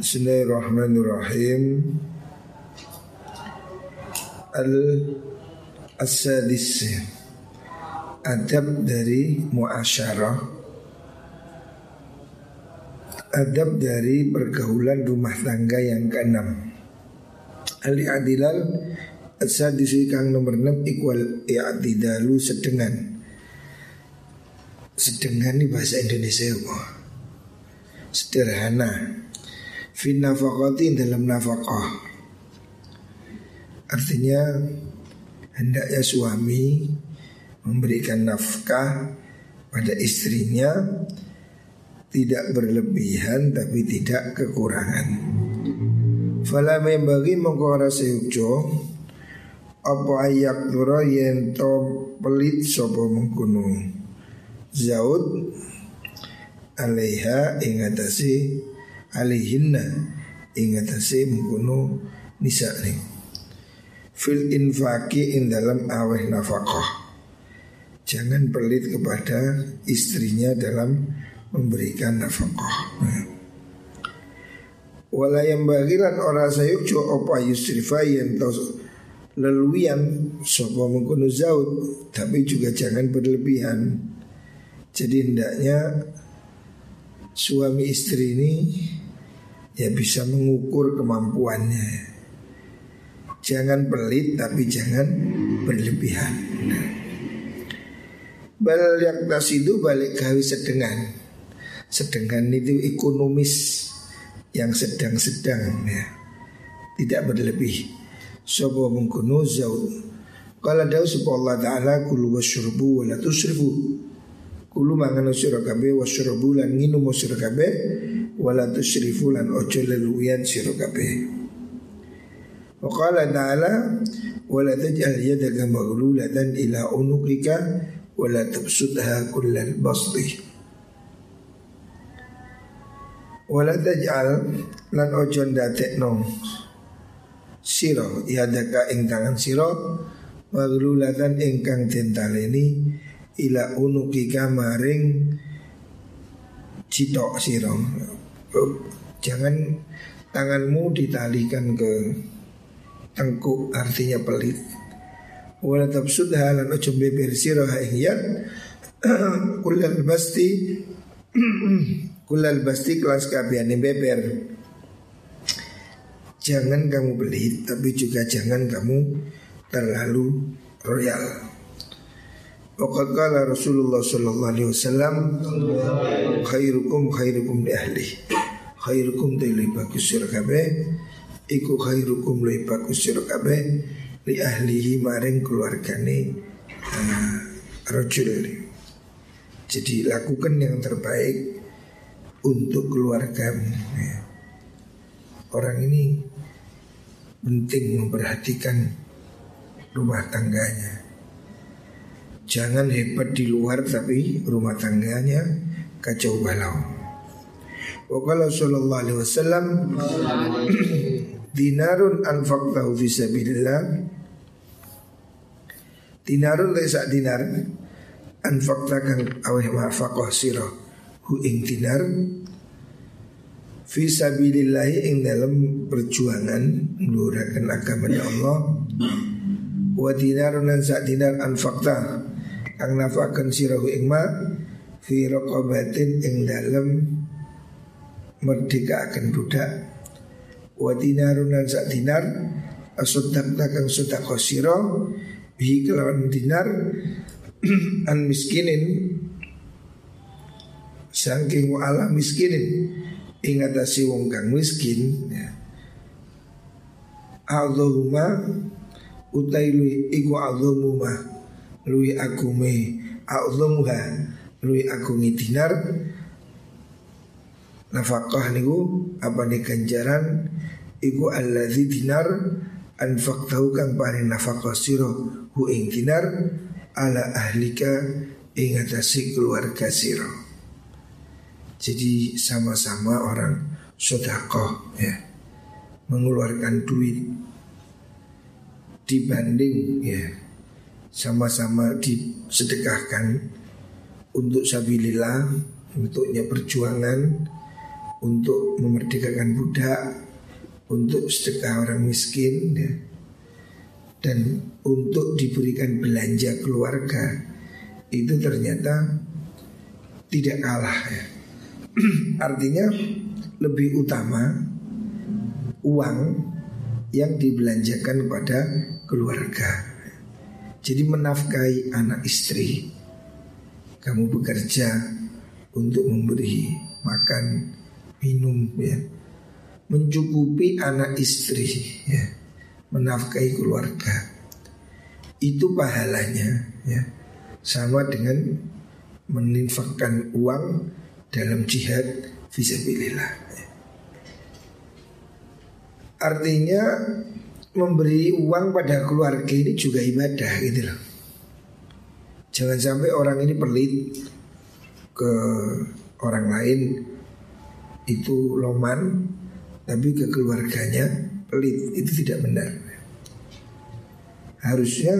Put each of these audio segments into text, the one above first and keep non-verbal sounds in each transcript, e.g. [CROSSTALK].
Bismillahirrahmanirrahim. Al Asadis. Adab dari muasyarah. Adab dari pergaulan rumah tangga yang keenam. Ali Adilal Asadis kang nomor 6 Ikwal i'adidalu sedengan. Sedengan ini bahasa Indonesia apa? Sederhana fin nafakati dalam nafkah. Artinya hendaknya suami memberikan nafkah pada istrinya tidak berlebihan tapi tidak kekurangan. Fala bagi mengkora seyukjo apa ayak dura yen to pelit sopo mengkuno zaud alaiha ingatasi alihinna ingatasi mengkuno nisa nih fil infaki in dalam aweh nafkah. Jangan pelit kepada istrinya dalam memberikan nafkah. Nah. wala yang bagiran orang sayuk co opa yusrifa yang tau leluian sopo mengkuno zaud tapi juga jangan berlebihan. Jadi hendaknya suami istri ini ya bisa mengukur kemampuannya. Jangan pelit tapi jangan berlebihan. Bal itu balik gawe sedengan. Sedengan itu ekonomis yang sedang-sedang ya. Tidak berlebih. Sobo mengkuno zaud. Kalau dawu Allah taala kulu wasyurbu wa la tusrifu. Kulu mangan sira kabeh wasyurbu lan nginum sira kabeh wala tusrifu lan ojo leluyan sira kabeh. Wa qala ta'ala wala taj'al yadaka maghlulatan ila unuqika wala tabsudha kullal basti. Wala taj'al lan ojo ndadekno sira yadaka ing tangan sira maghlulatan ingkang dentaleni ila unukika maring citok sira Jangan tanganmu ditalikan ke tengkuk artinya pelit. Wala tabsudha lan ojo beber sira hayyan [CLEARS THROAT] kullal basti [CLEARS THROAT] kullal basti kelas kabiane beber. Jangan kamu pelit tapi juga jangan kamu terlalu royal. Waqad Rasulullah sallallahu alaihi wasallam khairukum khairukum li ahli. Khairukum li bagus sira kabeh iku khairukum li bagus sira li ahlihi maring keluargane uh, rajul. Jadi lakukan yang terbaik untuk keluargamu. Ya. Orang ini penting memperhatikan rumah tangganya. Jangan hebat di luar tapi rumah tangganya kacau balau. Wakala sallallahu alaihi wasallam [CLEARS THROAT] dinarun anfaqtahu fi sabilillah. Dinarun lesa dinar anfaqtakan aweh mafaqah sira hu ing dinar. Fi sabilillah ing dalam perjuangan ngluraken agama Allah. Wa dinarun lan sak dinar anfaqta kang nafakan sirahu ing ma fi raqabatin ing dalem merdeka akan budak. Wa dinarun lan sak dinar asodakta kang sedekah sira bihi kelawan dinar [CLEARS THROAT] an miskinin. Saking ala miskinin ingatasi wong kang miskin ya. Allahumma utailu iku Allahumma lui agume. A'dhamuha lui agungi dinar. Nafkah niku apa nih ganjaran? Iku allazi dinar. Anfaqtahu kang paring nafkah sira hu ing dinar. Ala ahlika ing atase keluarga sira. Jadi sama-sama orang sodakoh ya. Mengeluarkan duit. Dibanding ya sama-sama disedekahkan untuk sabilillah untuknya perjuangan untuk memerdekakan budak, untuk sedekah orang miskin, ya. dan untuk diberikan belanja keluarga itu ternyata tidak kalah ya. [CLEARS THROAT] Artinya lebih utama uang yang dibelanjakan kepada keluarga. Jadi menafkahi anak istri. Kamu bekerja untuk memberi makan, minum ya. Mencukupi anak istri ya. Menafkahi keluarga. Itu pahalanya ya. Sama dengan meninfakkan uang dalam jihad visabilillah. Artinya memberi uang pada keluarga ini juga ibadah gitu loh. Jangan sampai orang ini pelit ke orang lain itu loman tapi ke keluarganya pelit itu tidak benar. Harusnya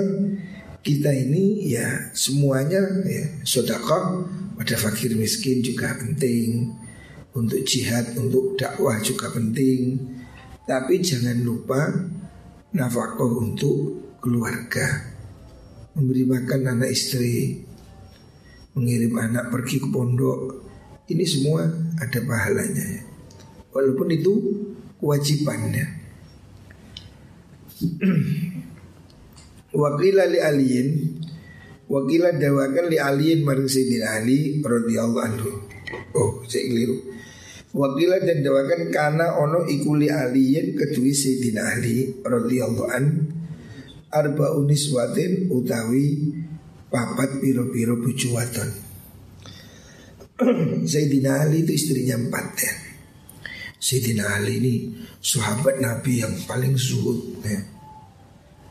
kita ini ya semuanya ya sodakoh pada fakir miskin juga penting untuk jihad untuk dakwah juga penting tapi jangan lupa nafkah untuk keluarga. Memberi makan anak istri. Mengirim anak pergi ke pondok. Ini semua ada pahalanya. Ya. walaupun itu kewajibannya. [CLEARS THROAT] Wakila li aliyin. Wakila dawakan li aliyin Maring Sayyidina Ali radhiyallahu anhu. Oh saya keliru Wakila dan dawakan Karena ono ikuli aliyin Kedui Sayyidina Ali radhiyallahu an. Arba uniswatin utawi Papat piro-piro bujuwaton [CLEARS THROAT] Sayyidina Ali itu istrinya empat ya. Sayyidina Ali ini sahabat Nabi yang paling zuhud ya.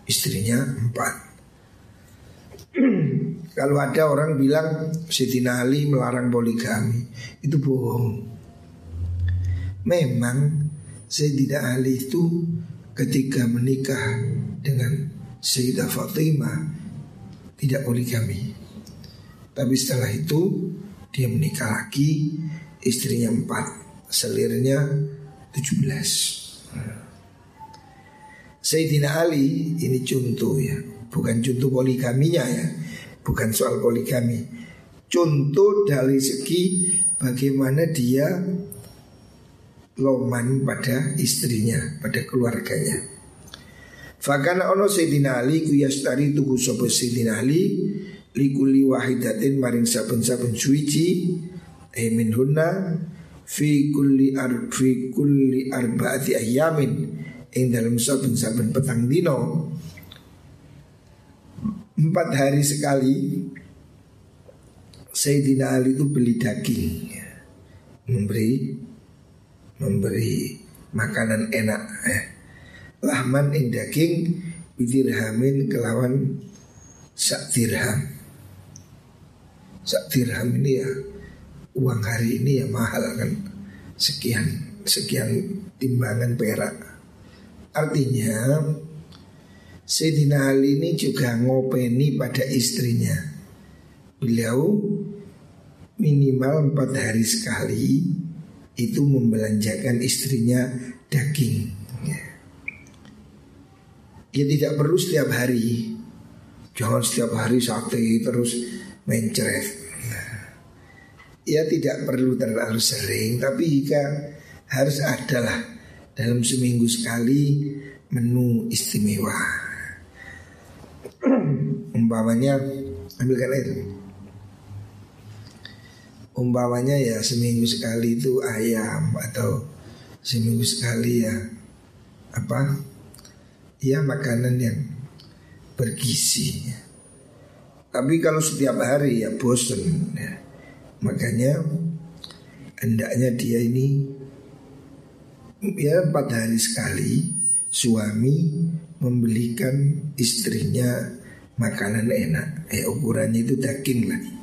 Istrinya empat. [CLEARS THROAT] Kalau ada orang bilang Sayyidina Ali melarang poligami Itu bohong Memang Sayyidina Ali itu ketika menikah dengan Sayyidah Fatimah Tidak poligami Tapi setelah itu dia menikah lagi Istrinya empat Selirnya tujuh belas. Sayyidina Ali ini contoh ya Bukan contoh poligaminya ya Bukan soal poligami. Contoh dari segi bagaimana dia Loman pada istrinya Pada keluarganya. Fakana ono Sayyidina Ali Kuyastari tuhu sopo Sayyidina Ali Likuli wahidatin maring saben-saben suici Emin hunna Fi kulli, ar, fi kulli arbaati ayamin ing dalam saben-saben petang dino. Empat hari sekali Sayyidina Ali itu beli daging memberi memberi makanan enak eh. lahman ing daging bidirhamin kelawan sak dirham. Sak dirham ini ya uang hari ini ya mahal kan. Sekian sekian timbangan perak. Artinya Sayyidina Ali ini juga ngopeni pada istrinya. Beliau minimal empat hari sekali Itu membelanjakan istrinya daging ya. ya tidak perlu setiap hari Jangan setiap hari sate terus mencret Ya tidak perlu terlalu sering Tapi jika harus adalah dalam seminggu sekali menu istimewa. [CLEARS THROAT] Umpamanya ambilkan air. Umpamanya ya seminggu sekali itu ayam atau seminggu sekali ya apa? Ya makanan yang bergizi. Tapi kalau setiap hari ya bosen ya. Makanya hendaknya dia ini ya empat hari sekali suami membelikan istrinya makanan enak. Eh ukurannya itu daging lah.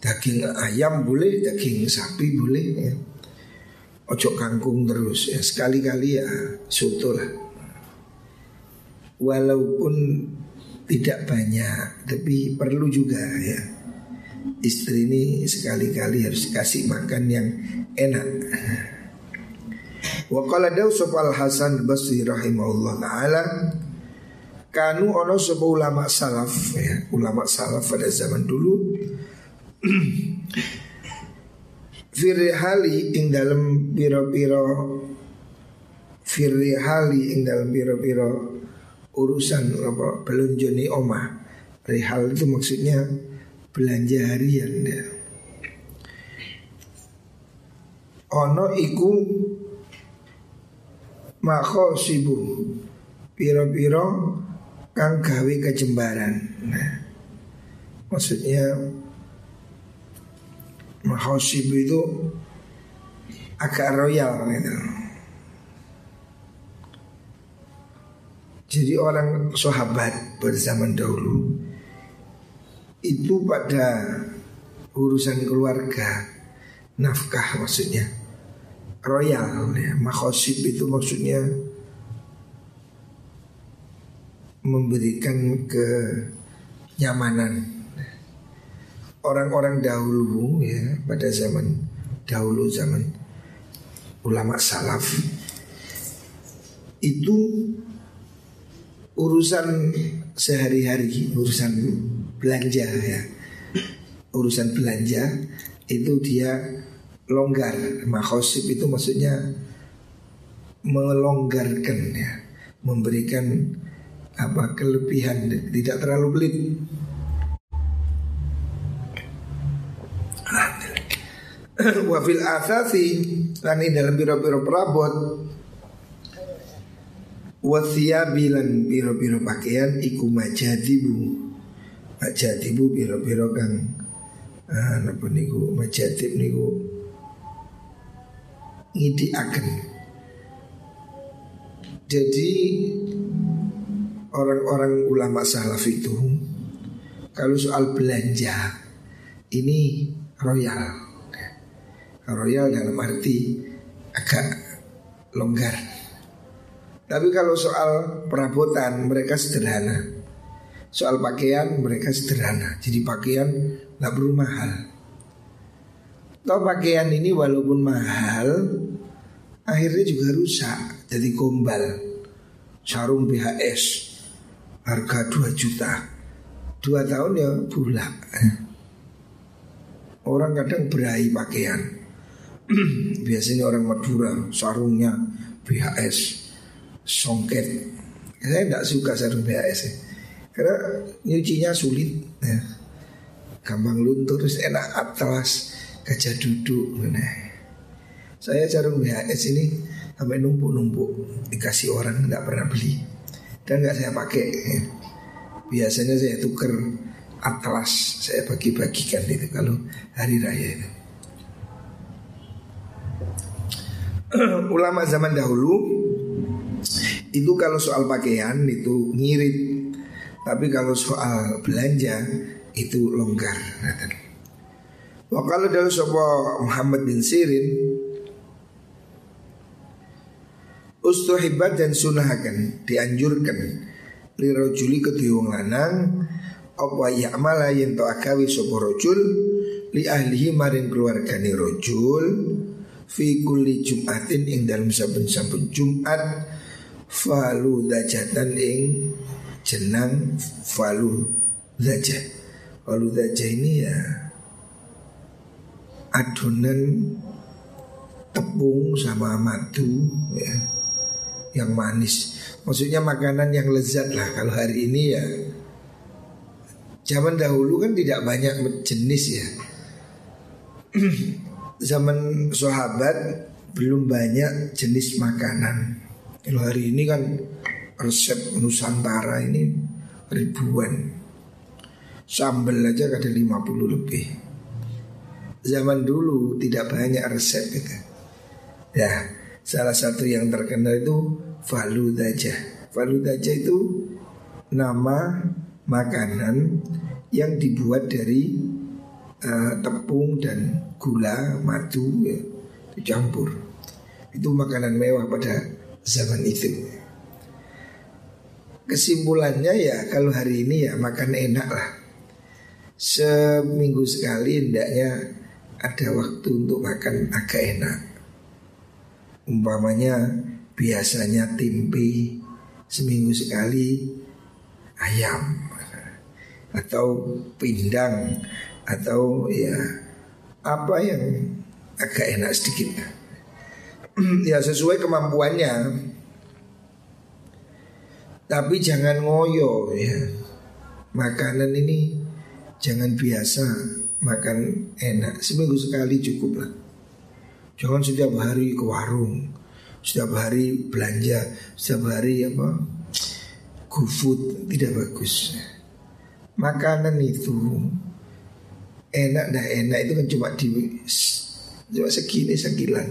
Daging ayam boleh, daging sapi boleh ya. Ojo kangkung terus ya sekali-kali ya soto lah. Walaupun tidak banyak tapi perlu juga ya. istri ini sekali-kali harus kasih makan yang enak. Wa qala daw al Hasan Basri rahimahullah taala kanu ono sapa ulama salaf ya, ulama salaf pada zaman dulu [CLEARS THROAT] firihali ing dalam piro-piro firihali ing dalam piro-piro urusan apa belunjoni omah rihal itu maksudnya belanja harian ya. Ono iku mako sibu piro-piro kang gawe kejembaran. Nah, maksudnya mahosib itu agak royal gitu. Jadi orang sahabat pada zaman dahulu itu pada urusan keluarga nafkah maksudnya royal ya itu maksudnya memberikan kenyamanan orang-orang dahulu ya pada zaman dahulu zaman ulama salaf itu urusan sehari-hari urusan belanja ya. Urusan belanja itu dia longgar mahosib itu maksudnya melonggarkan ya. Memberikan apa kelebihan tidak terlalu pelit wafil asasi lan dalam biro-biro perabot. Wasiyabi bilan biro-biro pakaian iku majadibu. Majadibu biro-biro kang ah, napa niku? Majadib niku akan jadi orang-orang ulama salaf itu kalau soal belanja ini royal Royal dalam arti agak longgar. Tapi kalau soal perabotan mereka sederhana. Soal pakaian mereka sederhana. Jadi pakaian nggak perlu mahal. Tahu pakaian ini walaupun mahal, akhirnya juga rusak. Jadi gombal. Sarung BHS harga 2 juta. Dua tahun ya bulak. Orang kadang berahi pakaian [CLEARS THROAT] biasanya orang Madura sarungnya BHS songket saya tidak suka sarung BHS ya. karena nyucinya sulit ya. gampang luntur enak atlas gajah duduk nah. saya sarung BHS ini sampai numpuk-numpuk dikasih orang tidak pernah beli dan nggak saya pakai ya. biasanya saya tuker atlas saya bagi-bagikan itu kalau hari raya itu [CLEARS THROAT] ulama zaman dahulu itu kalau soal pakaian itu ngirit, tapi kalau soal belanja itu longgar. Wah kalau dari sopo Muhammad bin Sirin Ustuhibat dan sunahakan dianjurkan lirojuli kedua lanang apa ya'mala yang to akawi sopo rojul li ahlihi maring keluargani rojul fi kulli jumatin ing dalam saben-saben Jumat falu dajatan ing jenang falu dajah. Falu dajah ini ya adonan tepung sama madu ya yang manis. Maksudnya makanan yang lezat lah kalau hari ini ya Zaman dahulu kan tidak banyak jenis ya [CLEARS THROAT] zaman sahabat belum banyak jenis makanan. Kalau hari ini kan resep Nusantara ini ribuan. Sambal aja ada 50 lebih. Zaman dulu tidak banyak resep itu. Ya, salah satu yang terkenal itu faludaja. Faludaja itu nama makanan yang dibuat dari uh, tepung dan gula, madu ya, dicampur. Itu makanan mewah pada zaman itu. Kesimpulannya ya kalau hari ini ya makan enak lah. seminggu sekali hendaknya ada waktu untuk makan agak enak. Umpamanya biasanya tempe seminggu sekali ayam atau pindang atau ya apa yang agak enak sedikit. [CLEARS THROAT] ya sesuai kemampuannya. Tapi jangan ngoyo ya. Makanan ini jangan biasa makan enak seminggu sekali cukup lah jangan setiap hari ke warung setiap hari belanja setiap hari apa GoFood tidak bagus makanan itu enak dah enak itu kan cuma di cuma segini sekilan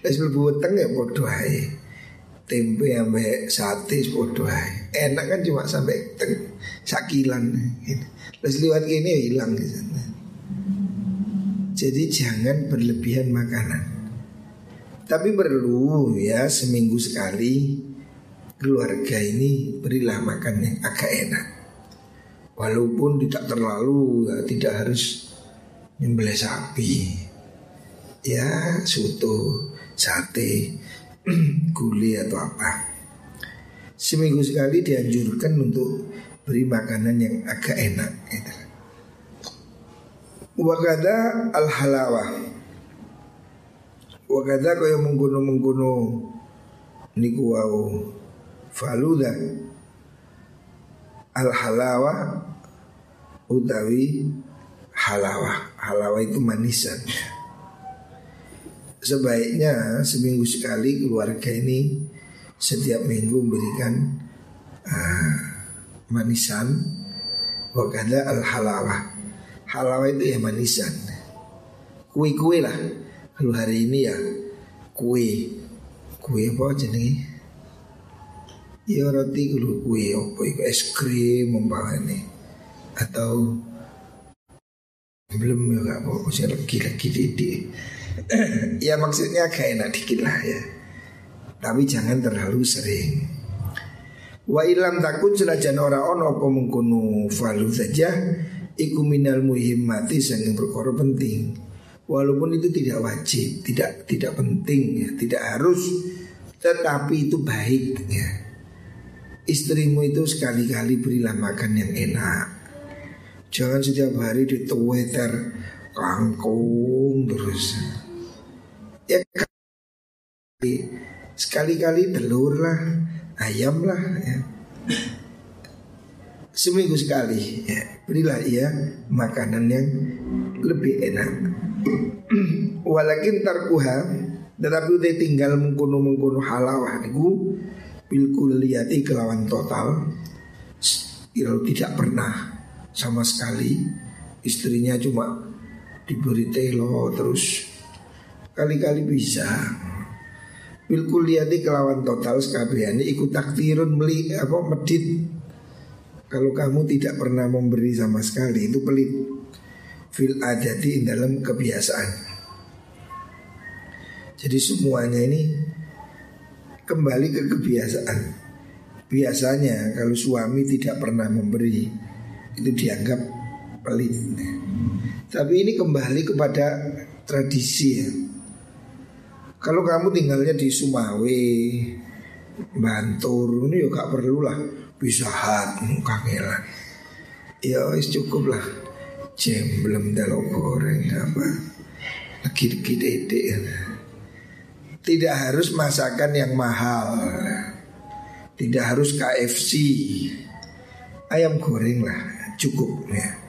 Terus lebih weteng ya bodoh tempe sampai sate bodoh enak kan cuma sampai teng sakilan Terus lewat gini ya hilang gitu. Jadi jangan berlebihan makanan. Tapi perlu ya seminggu sekali keluarga ini berilah makan yang agak enak. Walaupun tidak terlalu ya, tidak harus nyembelih sapi. Ya soto, sate, [CLEARS THROAT] gulai atau apa. Seminggu sekali dianjurkan untuk beri makanan yang agak enak. Gitu. Wakada al halawah Wakada kaya mengguno-mengguno Niku wau Faluda Al halawah Utawi Halawah Halawah itu manisan. Sebaiknya seminggu sekali keluarga ini Setiap minggu memberikan uh, Manisan. Wakada al halawah Halawa itu ya manisan. Kue-kue lah. Kalau hari ini ya Kue. Kue apa jenis Ya roti kue. Apa itu? Es krim ini Atau Belum ya gak apa Saya lagi-lagi didik Ya maksudnya kayak enak dikit lah ya Tapi jangan terlalu sering Wa ilam takun senajan ora ono apa falu saja iku minal muhimmati sangat perkara penting. Walaupun itu tidak wajib, tidak tidak penting ya, tidak harus, tetapi itu baik ya. Istrimu itu sekali-kali berilah makan yang enak. Jangan setiap hari dituweter kangkung terus. Ya sekali-kali telur lah, ayam lah ya seminggu sekali ya, berilah ia makanan yang lebih enak. Walakin tarkuha tetapi udah tinggal mengkuno mengkuno halawah niku bil kulliyati kelawan total tidak pernah sama sekali. Istrinya cuma diberi telo terus. Kali-kali bisa. Bil kulliyati kelawan total sekabiane ikut takdirun meli apa medit. Kalau kamu tidak pernah memberi sama sekali itu pelit. Fil adati dalam kebiasaan. Jadi semuanya ini kembali ke kebiasaan. Biasanya kalau suami tidak pernah memberi Itu dianggap pelit. Tapi ini kembali kepada tradisi ya. Kalau kamu tinggalnya di Sumawe Bantur ini ya gak perlu bisa hat kangelan ya wis cukup lah jam belum dalam goreng apa? Lagi dede tidak harus masakan yang mahal. Tidak harus KFC ayam goreng lah cukup ya.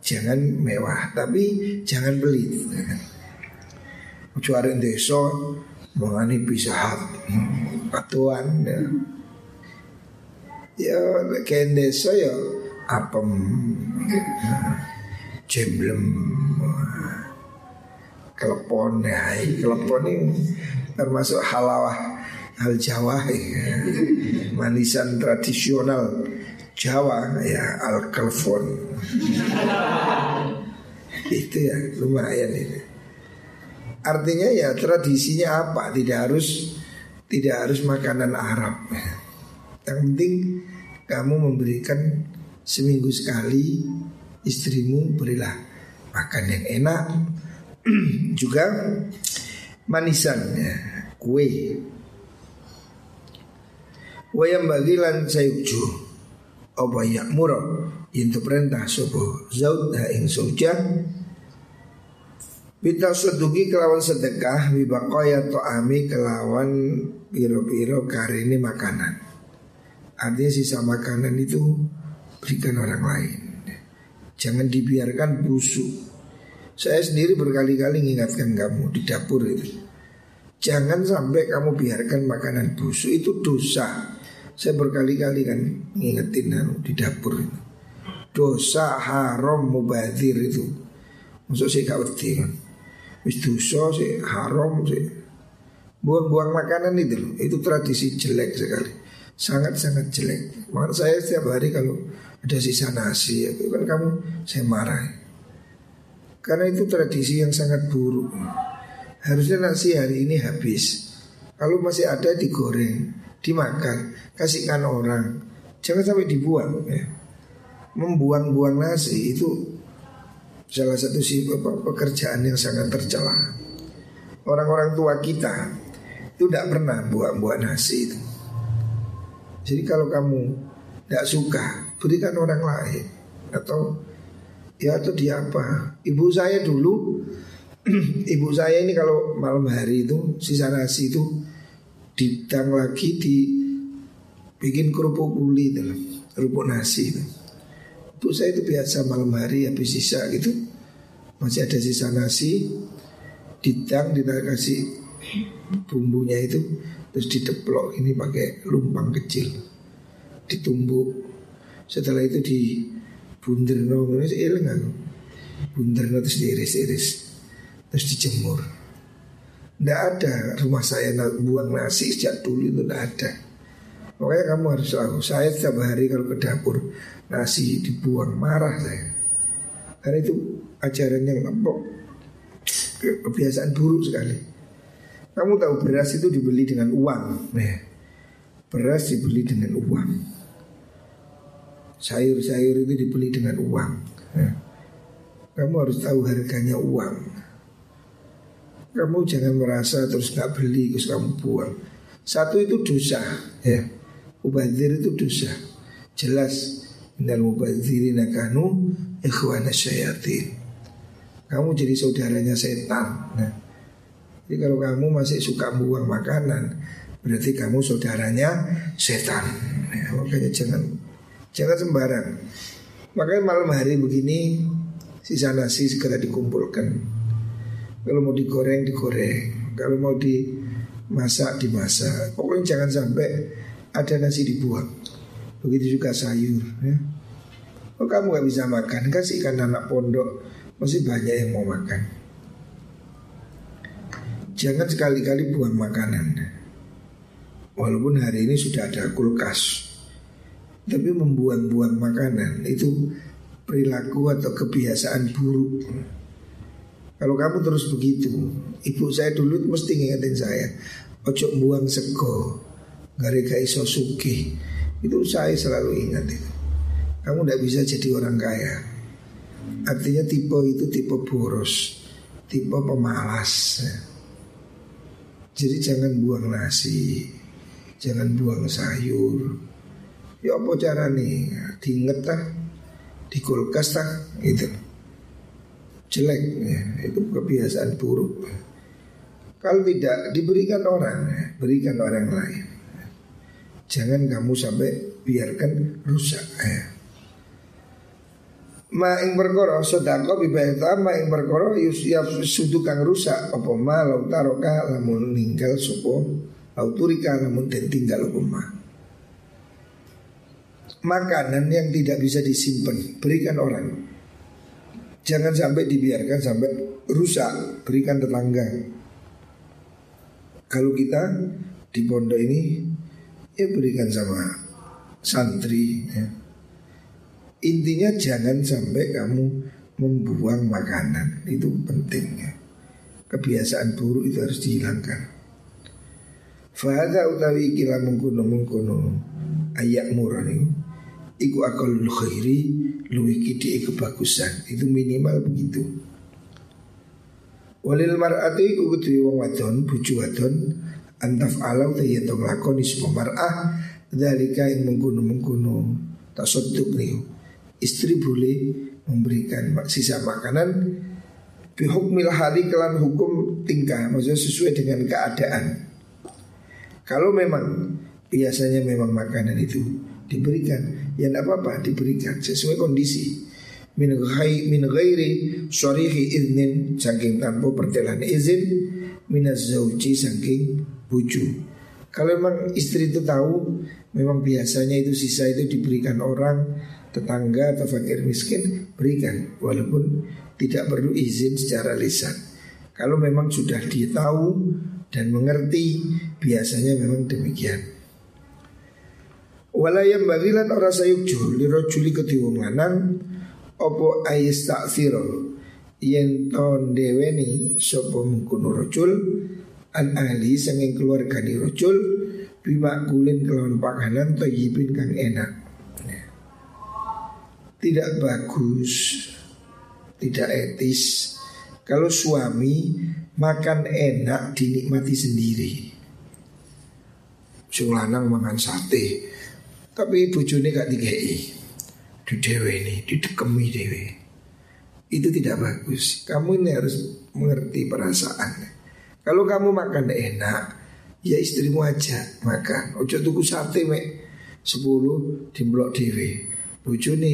Jangan mewah tapi jangan beli kecuali desa mengani bisa hat patuan ya. Ya kayak desa ya apem jemblem kelepon ya. Kelepon ini termasuk halawah hal Jawa ya. manisan tradisional Jawa ya al kelfon itu ya lumayan ini. Artinya ya tradisinya apa? Tidak harus tidak harus makanan Arab. Yang penting kamu memberikan seminggu sekali istrimu berilah makan yang enak. [CLEARS THROAT] Juga manisan ya, kue. Wayam bagilan sayuju apa yakmuro itu perintah sopo zaud ha ing soja Bita sedugi kelawan sedekah Bibakoya to'ami kelawan Piro-piro karini makanan. Artinya sisa makanan itu Berikan orang lain. Jangan dibiarkan busuk. Saya sendiri berkali-kali mengingatkan kamu di dapur itu. Jangan sampai kamu biarkan makanan busuk Itu dosa Saya berkali-kali kan ngingetin anu, di dapur itu Dosa haram mubazir itu Maksud saya gak kan Wis dosa sih haram sih. Buang-buang makanan itu loh, itu tradisi jelek sekali. Sangat-sangat jelek. Makanya saya setiap hari kalau ada sisa nasi ya, itu kan kamu saya marah. Karena itu tradisi yang sangat buruk. Harusnya nasi hari ini habis. Kalau masih ada digoreng, dimakan, kasihkan orang. Jangan sampai dibuang ya. Membuang-buang nasi itu salah satu sih pekerjaan yang sangat tercela. Orang-orang tua kita itu tidak pernah buat-buat nasi itu. Jadi kalau kamu tidak suka, berikan orang lain atau ya atau dia apa? Ibu saya dulu, [CLEARS THROAT] ibu saya ini kalau malam hari itu sisa nasi itu ditang lagi di bikin kerupuk buli itu, kerupuk nasi itu. Saya itu biasa malam hari habis sisa gitu Masih ada sisa nasi Didang kita kasih bumbunya itu Terus diteplok ini pakai lumpang kecil Ditumbuk Setelah itu di bunder no ilang aku. Bunder no terus diiris-iris Terus dijemur Tidak ada. Rumah saya buang nasi sejak dulu itu tidak ada. Pokoknya kamu harus tahu Saya setiap hari kalau ke dapur nasi dibuang marah saya. Karena itu ajaran yang lempok kebiasaan buruk sekali. Kamu tahu beras itu dibeli dengan uang ya. beras dibeli dengan uang. Sayur-sayur itu dibeli dengan uang ya. kamu harus tahu harganya uang kamu jangan merasa terus nggak beli terus kamu buang. Satu itu dosa ya. Ubadir itu dosa. Jelas. Innal mubadzirina kanu ikhwana syayatin. Kamu jadi saudaranya setan. Nah, Jadi kalau kamu masih suka buang makanan Berarti kamu saudaranya setan. Nah, Makanya jangan Jangan sembarang. Makanya malam hari begini Sisa nasi segera dikumpulkan Kalau mau digoreng digoreng. Kalau mau dimasak dimasak. Pokoknya jangan sampai ada nasi dibuang Begitu juga sayur ya. Oh kamu gak bisa makan. Kasihkan anak pondok. Masih banyak yang mau makan. Jangan sekali-kali buang makanan. Walaupun hari ini sudah ada kulkas. Tapi membuang-buang makanan Itu perilaku atau kebiasaan buruk Kalau kamu terus begitu Ibu saya dulu mesti ngingetin saya Ojo buang sego Gak iso sugih itu saya selalu ingat itu. Kamu tidak bisa jadi orang kaya. Artinya tipe itu tipe boros, tipe pemalas. Jadi jangan buang nasi, jangan buang sayur. Ya apa cara nih? Diinget tak, di kulkas tak, gitu. Jelek, ya. itu kebiasaan buruk. Kalau tidak diberikan orang, berikan orang lain. Jangan kamu sampai biarkan rusak ya. Ma ing perkara sedekah bibaita ma ing perkara yusyaf sudu kang rusak apa ma lau taroka lamun ninggal sapa lau turika lamun den tinggal apa ma. Makanan yang tidak bisa disimpan berikan orang. Jangan sampai dibiarkan sampai rusak, berikan tetangga. Kalau kita di pondok ini ya berikan sama santri ya. Intinya jangan sampai kamu membuang makanan. Itu penting ya. Kebiasaan buruk itu harus dihilangkan. Fahada utawi kila mengkono mengkono Ayak murah nih iku akalul khairi luwih kidi kebagusan. Itu minimal begitu. Walil mar'ati iku kudu wong wadon bojo wadon antaf alau ta yen to nglakoni sapa mar'ah dalika ing mengkono-mengkono tasadduk niku. Istri boleh memberikan sisa makanan bihukmil hali kelan hukum tingkah maksudnya sesuai dengan keadaan. Kalau memang biasanya memang makanan itu diberikan, ya tidak apa-apa diberikan sesuai kondisi. Min ghai min ghairi syarihi iznin saking tanpa pertelan izin minaz zauji saking buju. Kalau memang istri itu tahu memang biasanya itu sisa itu diberikan orang tetangga atau fakir miskin berikan walaupun tidak perlu izin secara lisan. Kalau memang sudah dia tahu dan mengerti biasanya memang demikian. Walayam bagilan ora sayukju lirojuli ketiwong lanang opo ayis takfiro yen ton deweni sopo mengkuno rojul an ahli sanging keluarga ni rojul bima kulin kelawan pakanan kang enak. Tidak bagus, tidak etis kalau suami makan enak dinikmati sendiri. Sing lanang makan sate, tapi bojone gak dikei. Di dewe ini, didekemi dewe. Itu tidak bagus. Kamu ini harus mengerti perasaan. Kalau kamu makan enak, ya istrimu aja makan. Ojo tuku sate mek sepuluh dimblok dewe. Bojone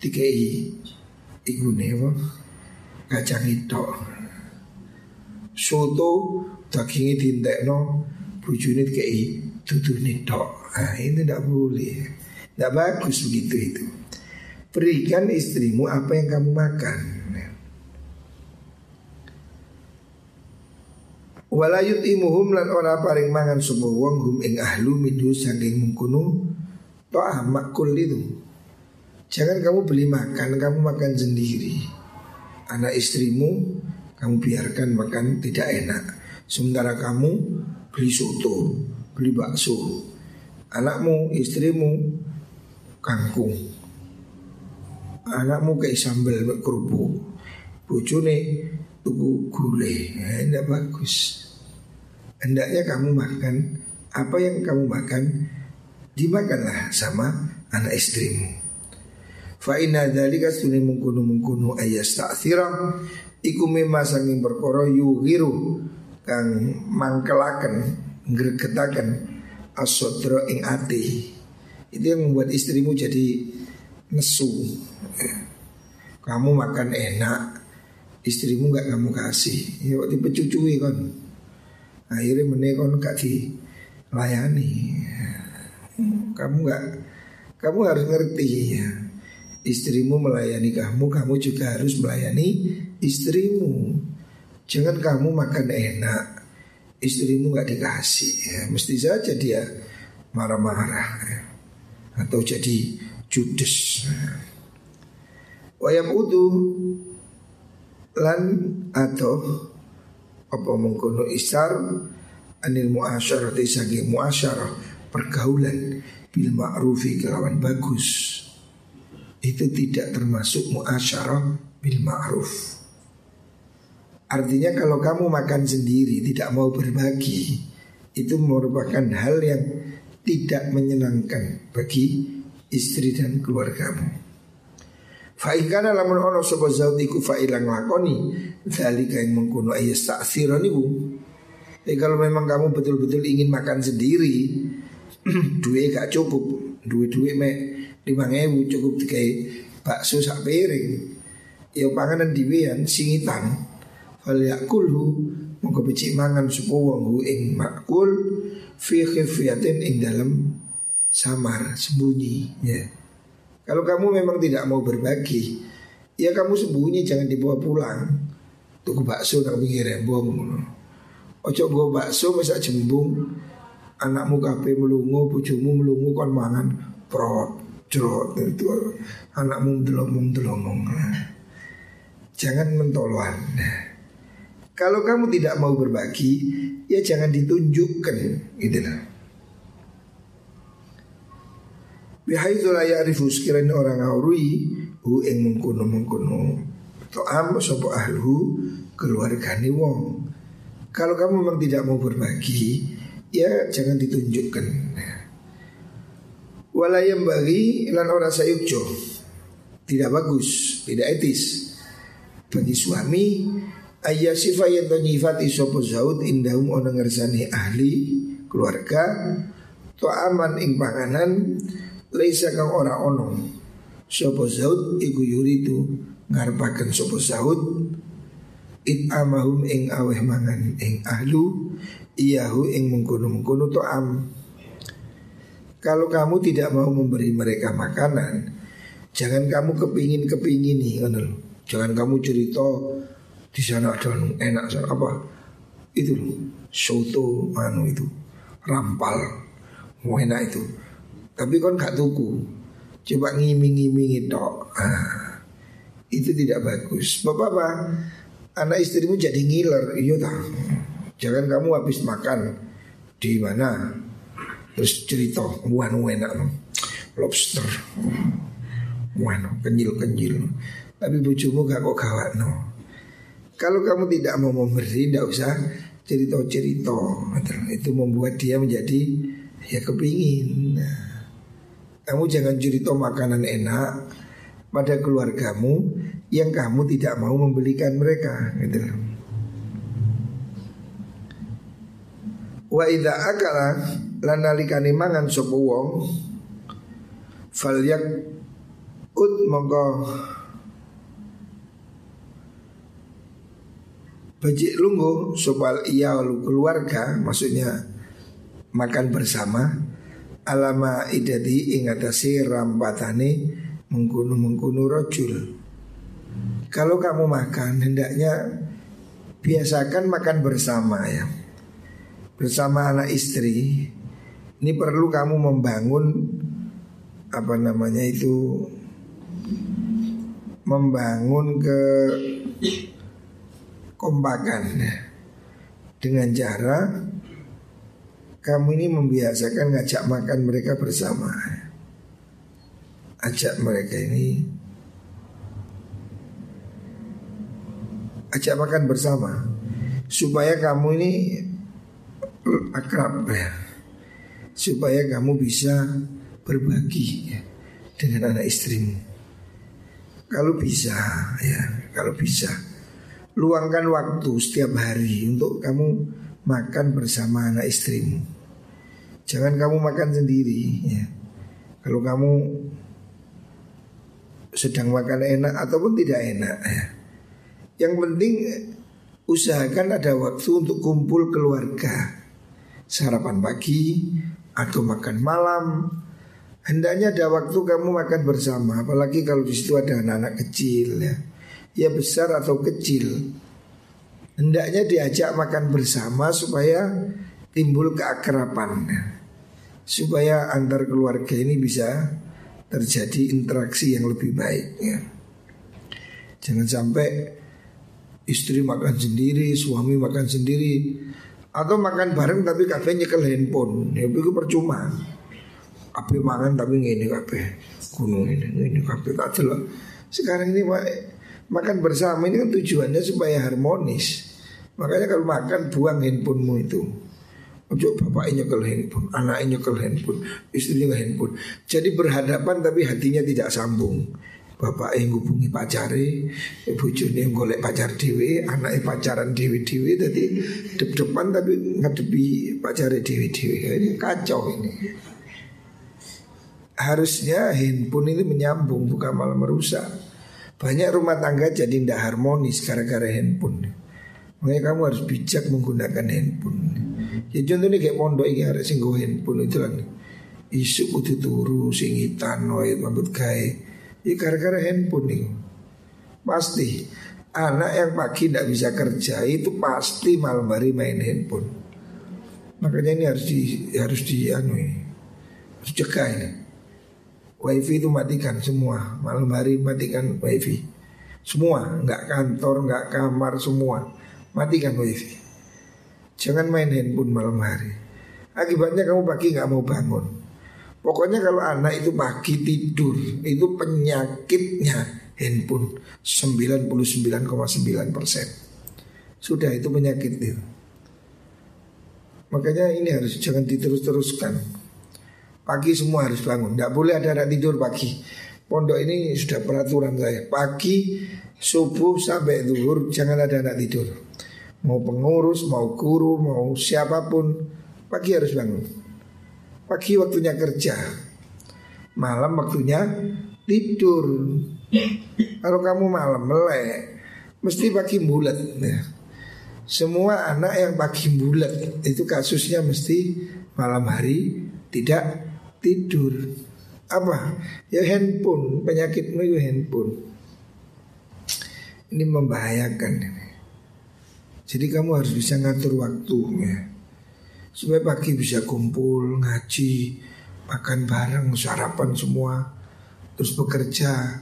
dikei. Iku nih kacang itu soto dagingnya dintekno bujuni kei nih tok. Nah, ini tidak boleh. Tidak bagus begitu itu. Berikan istrimu apa yang kamu makan. Walayut imuhum lan ora paring mangan semua wong hum ing ahlu minhu saking mengkunu to'ah makul itu. Jangan kamu beli makan, kamu makan sendiri. Anak istrimu kamu biarkan makan tidak enak. Sementara kamu beli soto, beli bakso. Anakmu, istrimu kangkung. Anakmu kayak sambal kerupuk. Bojone tuku gulai. Nah, tidak bagus. Hendaknya kamu makan apa yang kamu makan dimakanlah sama anak istrimu. Fa inna dzalika sunni mungkunu mungkunu ayas ta'thira iku mimma sanging perkara yuhiru kang mangkelaken ngregetaken asodro ing ati. Itu yang membuat istrimu jadi nesu. Kamu makan enak, istrimu nggak kamu kasih. Ya waktu pecucui kan. Akhirnya menekon gak dilayani. Kamu nggak, kamu harus ngerti ya. Istrimu melayani kamu, kamu juga harus melayani istrimu. Jangan kamu makan enak, istrimu nggak dikasih. Ya. Mesti saja dia marah-marah ya. atau jadi judes. Wayam udu lan atau apa mengkono isar anil muasyarah sagi muasyarah pergaulan bil ma'rufi kelawan bagus itu tidak termasuk muasyarah bil ma'ruf. Artinya kalau kamu makan sendiri tidak mau berbagi itu merupakan hal yang tidak menyenangkan bagi istri dan keluargamu. Fa'ikana lamun ono sapa zautiku fa'ilang lakoni Dzalika yang mengkuno ayas ta'thira niku Jadi kalau memang kamu betul-betul ingin makan sendiri [CLEARS THROAT] Duit gak cukup Duit-duit me lima ewu cukup dikai bakso sak piring Ya panganan diwian singitan Fal yakulhu Mongko becik mangan supo wong ing makul Fi khifiyatin ing dalam samar sembunyi. Ya. Kalau kamu memang tidak mau berbagi Ya kamu sembunyi jangan dibawa pulang. Tuku bakso tak pinggir rembong Ojo gue bakso masa jembung Anakmu kape melungu, bujumu melungu kon mangan Prot, jrot itu. Anakmu delomong delomong Jangan mentoloan Kalau kamu tidak mau berbagi Ya jangan ditunjukkan Gitu lah. Bihai itu layak rifus kirain orang ngawrui Hu ing mengkuno mengkuno To'am ahlu keluargani wong. Kalau kamu memang tidak mau berbagi Ya jangan ditunjukkan. Walayam bagi lan ora sayukjo. Tidak bagus, tidak etis. Bagi suami Ayah sifat yang nyifati sopo zaud indahum onang ngersani ahli keluarga. To'aman ing panganan Laisa kang ora ono Sopo zaud iku yuridu Ngarepaken sopo zaud It amahum ing aweh mangan ing ahlu Iyahu ing mengkono-mengkono to'am Kalau kamu tidak mau memberi mereka makanan Jangan kamu kepingin-kepingin nih Jangan kamu cerita di sana ada enak sana apa? Itu loh soto anu itu rampal. Mau enak itu. Tapi kon gak tuku. Coba ngiming-ngiming itu. Ah, itu tidak bagus. Bapak-bapak, anak istrimu jadi ngiler, iya tak? Jangan kamu habis makan. Di mana? Terus cerita. Wan enak lobster. Wan kenyil kenyil tapi bujumu gak kok gawat no kalau kamu tidak mau memberi tidak usah cerita cerita itu membuat dia menjadi ya kepingin nah. Kamu jangan cerita makanan enak pada keluargamu yang kamu tidak mau membelikan mereka gitu. Wa idza akala lanalikani mangan sapa wong falyak ut mongko Bajik lunggu sopal iya keluarga maksudnya makan bersama alama idadi ingatasi rambatane mengkunu mengkunu rojul. Kalau kamu makan hendaknya biasakan makan bersama ya. Bersama anak istri. Ini perlu kamu membangun apa namanya itu membangun ke kompakan dengan cara kamu ini membiasakan ngajak makan mereka bersama. Ajak mereka ini ajak makan bersama supaya kamu ini akrab ya. Supaya kamu bisa berbagi ya, dengan anak istrimu. Kalau bisa ya, kalau bisa luangkan waktu setiap hari untuk kamu makan bersama anak istrimu. Jangan kamu makan sendiri ya. Kalau kamu sedang makan enak ataupun tidak enak ya. Yang penting usahakan ada waktu untuk kumpul keluarga. Sarapan pagi atau makan malam. Hendaknya ada waktu kamu makan bersama, apalagi kalau di situ ada anak-anak kecil ya. Ya besar atau kecil hendaknya diajak makan bersama supaya timbul keakraban supaya antar keluarga ini bisa terjadi interaksi yang lebih baik ya. Jangan sampai istri makan sendiri, suami makan sendiri atau makan bareng tapi kafe nyekel handphone. Ya itu percuma. Kafe makan tapi ngene kafe gunung ini ini kafe tak jelas. Sekarang ini makan bersama ini kan tujuannya supaya harmonis. Makanya kalau makan buang handphonemu itu. Ojo bapaknya nyekel handphone, anaknya nyekel handphone, istrinya handphone. Jadi berhadapan tapi hatinya tidak sambung. Bapak yang hubungi pacare, bujurnya yang golek pacar dewe, anaknya pacaran dewe, jadi dep depan tapi ngadepi pacare dewe dewe. Ini kacau ini. Harusnya handphone ini menyambung bukan malah merusak. Banyak rumah tangga jadi tidak harmonis gara-gara handphone. Makanya kamu harus bijak menggunakan handphone. Ya contohnya kayak pondok ini harus sing handphone itu kan. Isu kudu turu singitan wae mabut gawe. Ya gara-gara handphone nih. Pasti anak yang pagi tidak bisa kerja itu pasti malam hari main handphone. Makanya ini harus di harus di anu ini. Harus cegah ini. Wifi itu matikan semua. Malam hari matikan wifi. Semua, nggak kantor, nggak kamar, semua matikan wifi. Jangan main handphone malam hari. Akibatnya kamu pagi nggak mau bangun. Pokoknya kalau anak itu pagi tidur itu penyakitnya handphone 99,9 persen. Sudah itu penyakit itu. Makanya ini harus jangan diterus-teruskan. Pagi semua harus bangun. Tidak boleh ada anak tidur pagi. Pondok ini sudah peraturan saya. Pagi, subuh sampai zuhur jangan ada anak tidur. Mau pengurus, mau guru, mau siapa pun, pagi harus bangun. Pagi waktunya kerja, malam waktunya tidur. Kalau kamu malam melek, mesti pagi bulat. Ya. Semua anak yang pagi bulat itu kasusnya mesti malam hari tidak tidur. Apa? Ya handphone, penyakitmu itu handphone. Ini membahayakan ini. Jadi kamu harus bisa ngatur waktunya Supaya pagi bisa kumpul, ngaji, makan bareng, sarapan semua Terus bekerja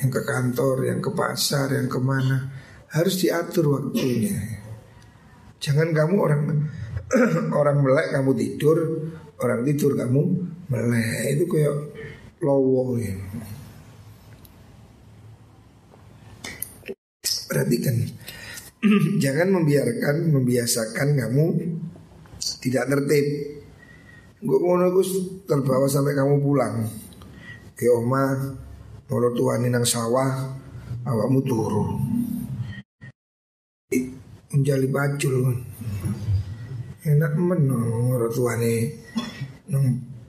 Yang ke kantor, yang ke pasar, yang ke mana Harus diatur waktunya Jangan kamu orang [CLEARS THROAT] orang melek kamu tidur Orang tidur kamu melek Itu kayak lowo ya. Perhatikan [CLEARS THROAT] jangan membiarkan membiasakan kamu tidak tertib. Gue mau nunggu terbawa sampai kamu pulang ke oma, mau tuan nang sawah, awakmu turu. Menjali bacul Enak men orang tuane nang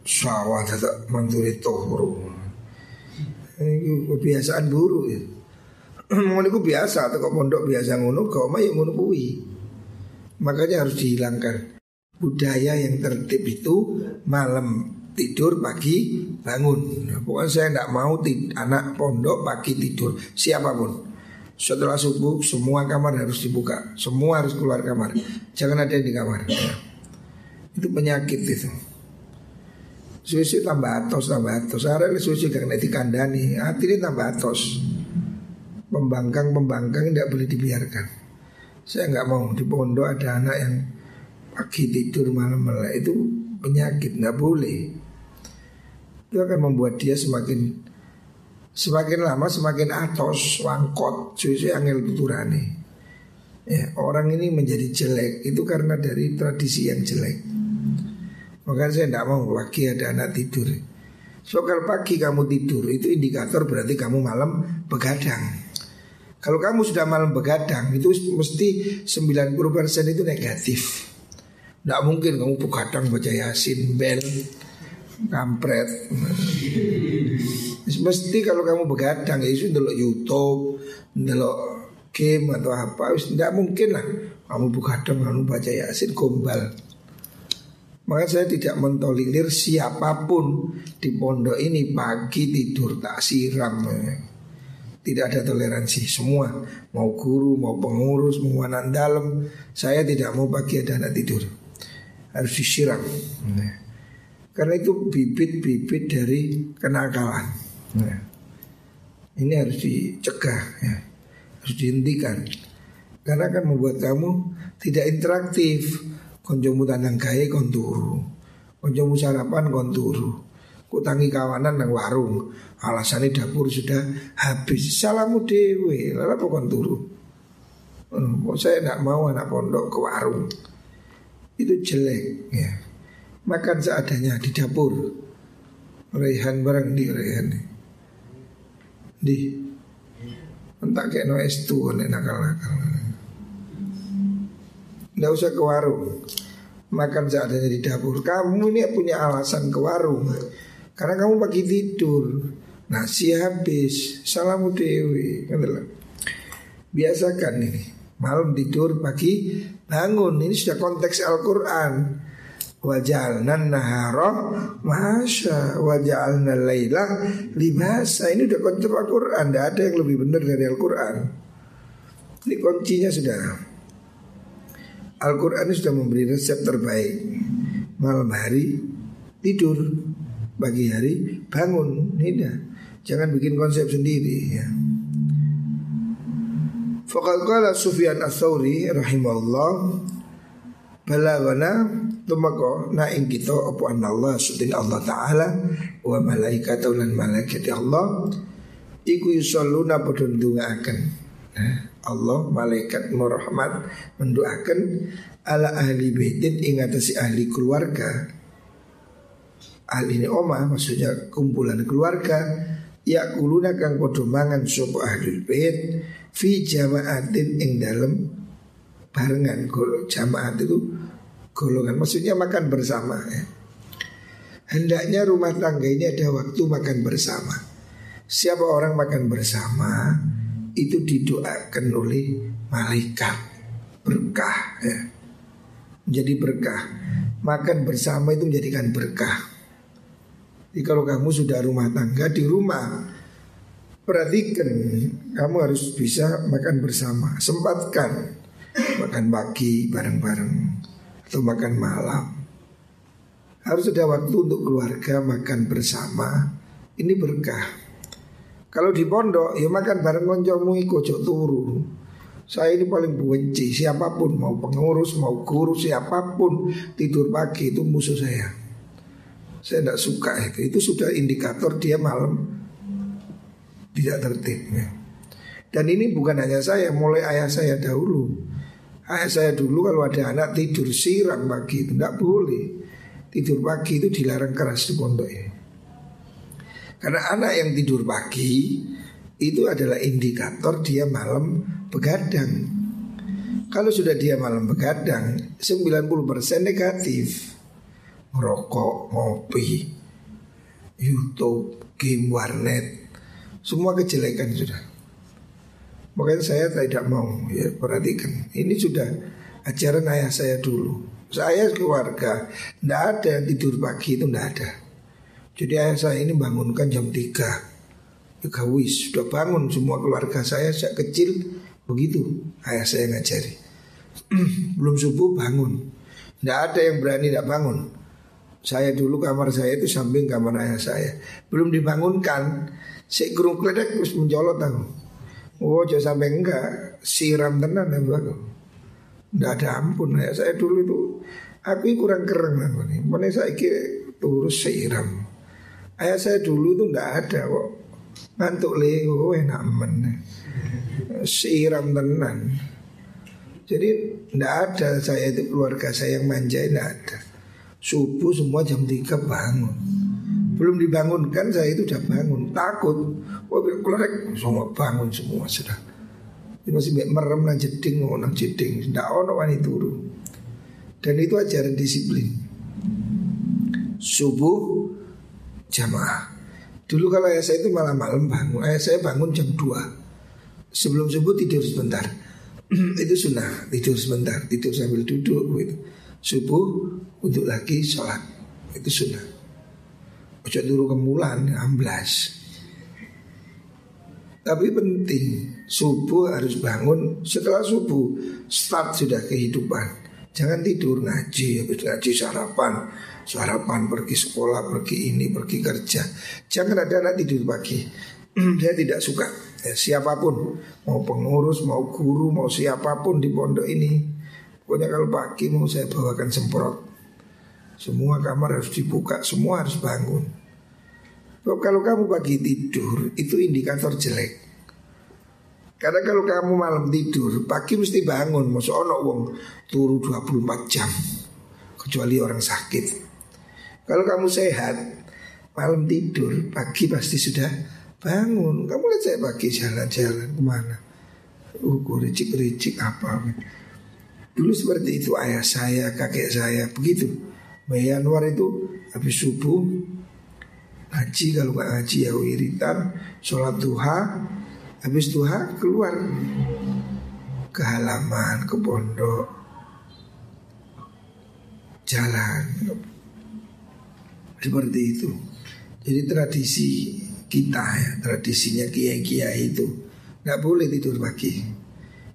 sawah tetap manturi turu. Ini kebiasaan buruk ya. [CLEARS THROAT] ngono iku biasa atau pondok biasa ngono kok mah yang ngono kuwi. Makanya harus dihilangkan budaya yang tertib itu malam tidur pagi bangun. Nah, pokoknya saya tidak mau anak pondok pagi tidur siapa pun. Setelah subuh semua kamar harus dibuka, semua harus keluar kamar. Jangan ada yang di kamar. Ya. Itu penyakit itu. Susu tambah atos tambah atos. Arek susu karena dikandani, hati ini tambah atos pembangkang-pembangkang tidak boleh dibiarkan. Saya nggak mau di pondok ada anak yang pagi tidur malam melek itu penyakit nggak boleh. Itu akan membuat dia semakin semakin lama semakin atos, wangkot, susu angel tuturane. Ya, orang ini menjadi jelek itu karena dari tradisi yang jelek. Makanya saya tidak mau pagi ada anak tidur. So kalau pagi kamu tidur itu indikator berarti kamu malam begadang. Kalau kamu sudah malam begadang itu mesti 90% itu negatif. Tidak mungkin kamu begadang baca yasin, bel, kampret. Mesti kalau kamu begadang ya itu dulu YouTube, dulu game atau apa, tidak mungkin lah kamu begadang kamu baca yasin gombal. Maka saya tidak mentolerir siapa pun di pondok ini pagi tidur tak siram. Tidak ada toleransi semua Mau guru, mau pengurus, mau anak dalam Saya tidak mau pagi ada anak tidur Harus disiram nah. Karena itu bibit-bibit dari kenakalan nah. Ini harus dicegah ya. Harus dihentikan Karena akan membuat kamu tidak interaktif Konjomu tanang gaya konturu Konjomu sarapan konturu Kutangi kawanan nang warung. Alasannya dapur sudah habis. Salamu dewe Lalu apa turu? Hmm, Saya tidak mau anak pondok ke warung? Itu jelek ya. Makan seadanya di dapur. Rehan barang di Rehan Di Entah kayak no es tu nakal-nakal Tidak usah ke warung. Makan seadanya di dapur. Kamu ini punya alasan ke warung. Karena kamu pagi tidur. Nasi habis, salamu dewi, Biasakan ini, malam tidur, pagi bangun. Ini sudah konteks Al-Quran. Wajalna nahara Masya Wajalna layla Libasa. Ini udah konteks Al-Quran. Tidak ada yang lebih benar dari Al-Quran. Ini kuncinya sudah Al-Quran sudah memberi resep terbaik Malam hari tidur Pagi hari bangun Ini dah Jangan bikin konsep sendiri ya. Faqad qala Sufyan ats-Tsauri rahimahullah balagana Tumako na ing kita apa Allah sutin Allah taala wa malaikat lan malaikat Allah iku yusalluna padha ndongaaken. Allah malaikat merahmat mendoakan ala ahli baitin ing ahli keluarga. Ahli ini oma maksudnya kumpulan keluarga ya kuluna kang padha mangan ahli bait fi jamaatin ing dalem barengan jamaat itu golongan Maksudnya makan bersama ya. Hendaknya rumah tangga ini ada waktu makan bersama Siapa orang makan bersama Itu didoakan oleh malaikat Berkah ya Menjadi berkah Makan bersama itu menjadikan berkah Jadi kalau kamu sudah rumah tangga di rumah Perhatikan Kamu harus bisa makan bersama Sempatkan Makan pagi bareng-bareng atau makan malam. Harus ada waktu untuk keluarga makan bersama. Ini berkah. Kalau di pondok ya makan bareng koncomu ikut turu. Saya ini paling benci siapa pun mau pengurus mau guru siapa pun tidur pagi itu musuh saya. Saya tidak suka itu. Itu sudah indikator dia malam tidak tertib. Ya. Dan ini bukan hanya saya, mulai ayah saya dahulu. Ayah saya dulu kalau ada anak tidur siram pagi itu tidak boleh. Tidur pagi itu dilarang keras di pondok ini. Karena anak yang tidur pagi itu adalah indikator dia malam begadang. Kalau sudah dia malam begadang 90% negatif. Merokok, ngopi, YouTube, game warnet, semua kejelekan sudah. Makanya saya tidak mau ya perhatikan. Ini sudah ajaran ayah saya dulu. Saya keluarga tidak ada yang tidur pagi itu tidak ada. Jadi ayah saya ini bangunkan jam 3 Ya sudah bangun semua keluarga saya sejak kecil begitu ayah saya ngajari. [CLEARS THROAT] Belum subuh bangun. Tidak ada yang berani tidak bangun. Saya dulu kamar saya itu samping kamar ayah saya. Belum dibangunkan, si kerung kledek terus mencolot aku. Oh jangan sampai enggak Siram tenan ya bang Enggak ada ampun ya Saya dulu itu Aku kurang keren aku nih Mana saya kira turus siram Ayah saya dulu itu enggak ada kok Ngantuk leo enak men Siram tenan Jadi enggak ada saya itu keluarga saya yang manja enggak ada Subuh semua jam 3 bangun belum dibangunkan saya itu sudah bangun takut. Wah keluar semua bangun semua sudah. Ini masih merem nang jeding nang jeding. Tidak ono wani turu. Dan itu ajaran disiplin. Subuh jamaah. Dulu kalau ayah saya itu malam-malam bangun. Ayah saya bangun jam 2 Sebelum subuh tidur sebentar. [CLEARS THROAT] itu sunnah tidur sebentar, tidur sambil duduk gitu. Subuh untuk lagi sholat. Itu sunnah. Ojo turu kemulan amblas. Tapi penting Subuh harus bangun Setelah subuh Start sudah kehidupan Jangan tidur ngaji Habis ngaji sarapan. Sarapan pergi sekolah Pergi ini pergi kerja. Jangan ada anak tidur pagi. [CLEARS THROAT] Saya tidak suka. Ya, Siapa pun Mau pengurus Mau guru Mau siapa pun di pondok ini Pokoknya kalau pagi mau saya bawakan semprot. Semua kamar harus dibuka Semua harus bangun. Kalau kamu pagi tidur itu indikator jelek. Karena kalau kamu malam tidur, pagi mesti bangun. Masuk ono wong turu 24 jam. Kecuali orang sakit. Kalau kamu sehat, malam tidur, pagi pasti sudah bangun. Kamu lihat saya pagi jalan-jalan ke mana? Uh, ricik-ricik apa? Dulu seperti itu ayah saya, kakek saya, begitu. Mbak Anwar itu habis subuh Haji kalau nggak haji ya wiritan Sholat duha Habis duha keluar. Ke halaman, ke pondok. Jalan. Seperti itu. Jadi tradisi kita ya Tradisinya kiai-kiai itu Nggak boleh tidur pagi.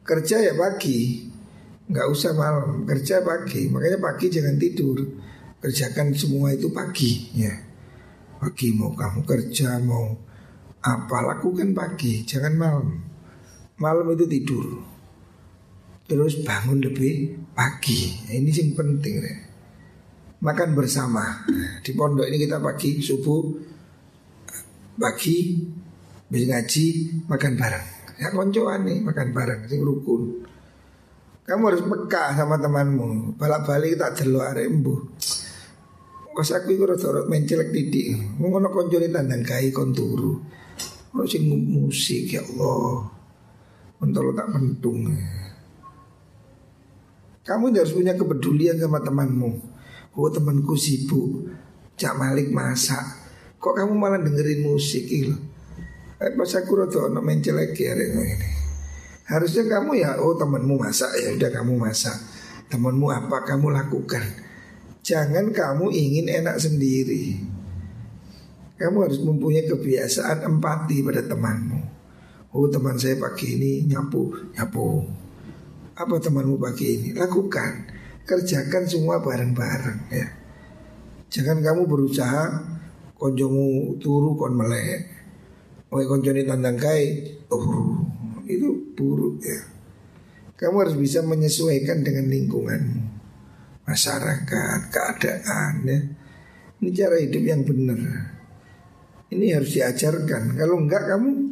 Kerja ya pagi Nggak usah malam. Kerja pagi Makanya pagi jangan tidur. Kerjakan semua itu pagi ya. Pagi mau kamu kerja mau apa lakukan pagi jangan malam Malam itu tidur Terus bangun lebih pagi nah, Ini yang penting ya. makan bersama. Di pondok ini kita pagi subuh pagi bis ngaji makan bareng. Ya koncoan nih makan bareng sing rukun. Kamu harus peka sama temanmu. Balak-balik tak delok arek embuh. Kos aku iku rada mencelek titik. Ngono koncone tandang kai kon turu. Ono sing musik ya Allah. Untuk tak pentung. Kamu harus punya kepedulian sama temanmu. Oh temanku sibuk, Cak Malik masak. Kok kamu malah dengerin musik itu? Eh, pas aku rada ono mencel lagi hari ini. Harusnya kamu ya, oh temanmu masak ya udah kamu masak. Temanmu apa kamu lakukan. Jangan kamu ingin enak sendiri. Kamu harus mempunyai kebiasaan empati pada temanmu. Oh teman saya pagi ini nyapu, nyapu. Apa temanmu pagi ini? Lakukan Kerjakan semua bareng-bareng ya Jangan kamu berusaha Konjomu turu kon melek Oke konjoni tandang kai oh, Itu buruk ya Kamu harus bisa menyesuaikan dengan lingkunganmu Masyarakat, keadaan ya Ini cara hidup yang benar Ini harus diajarkan. Kalau enggak kamu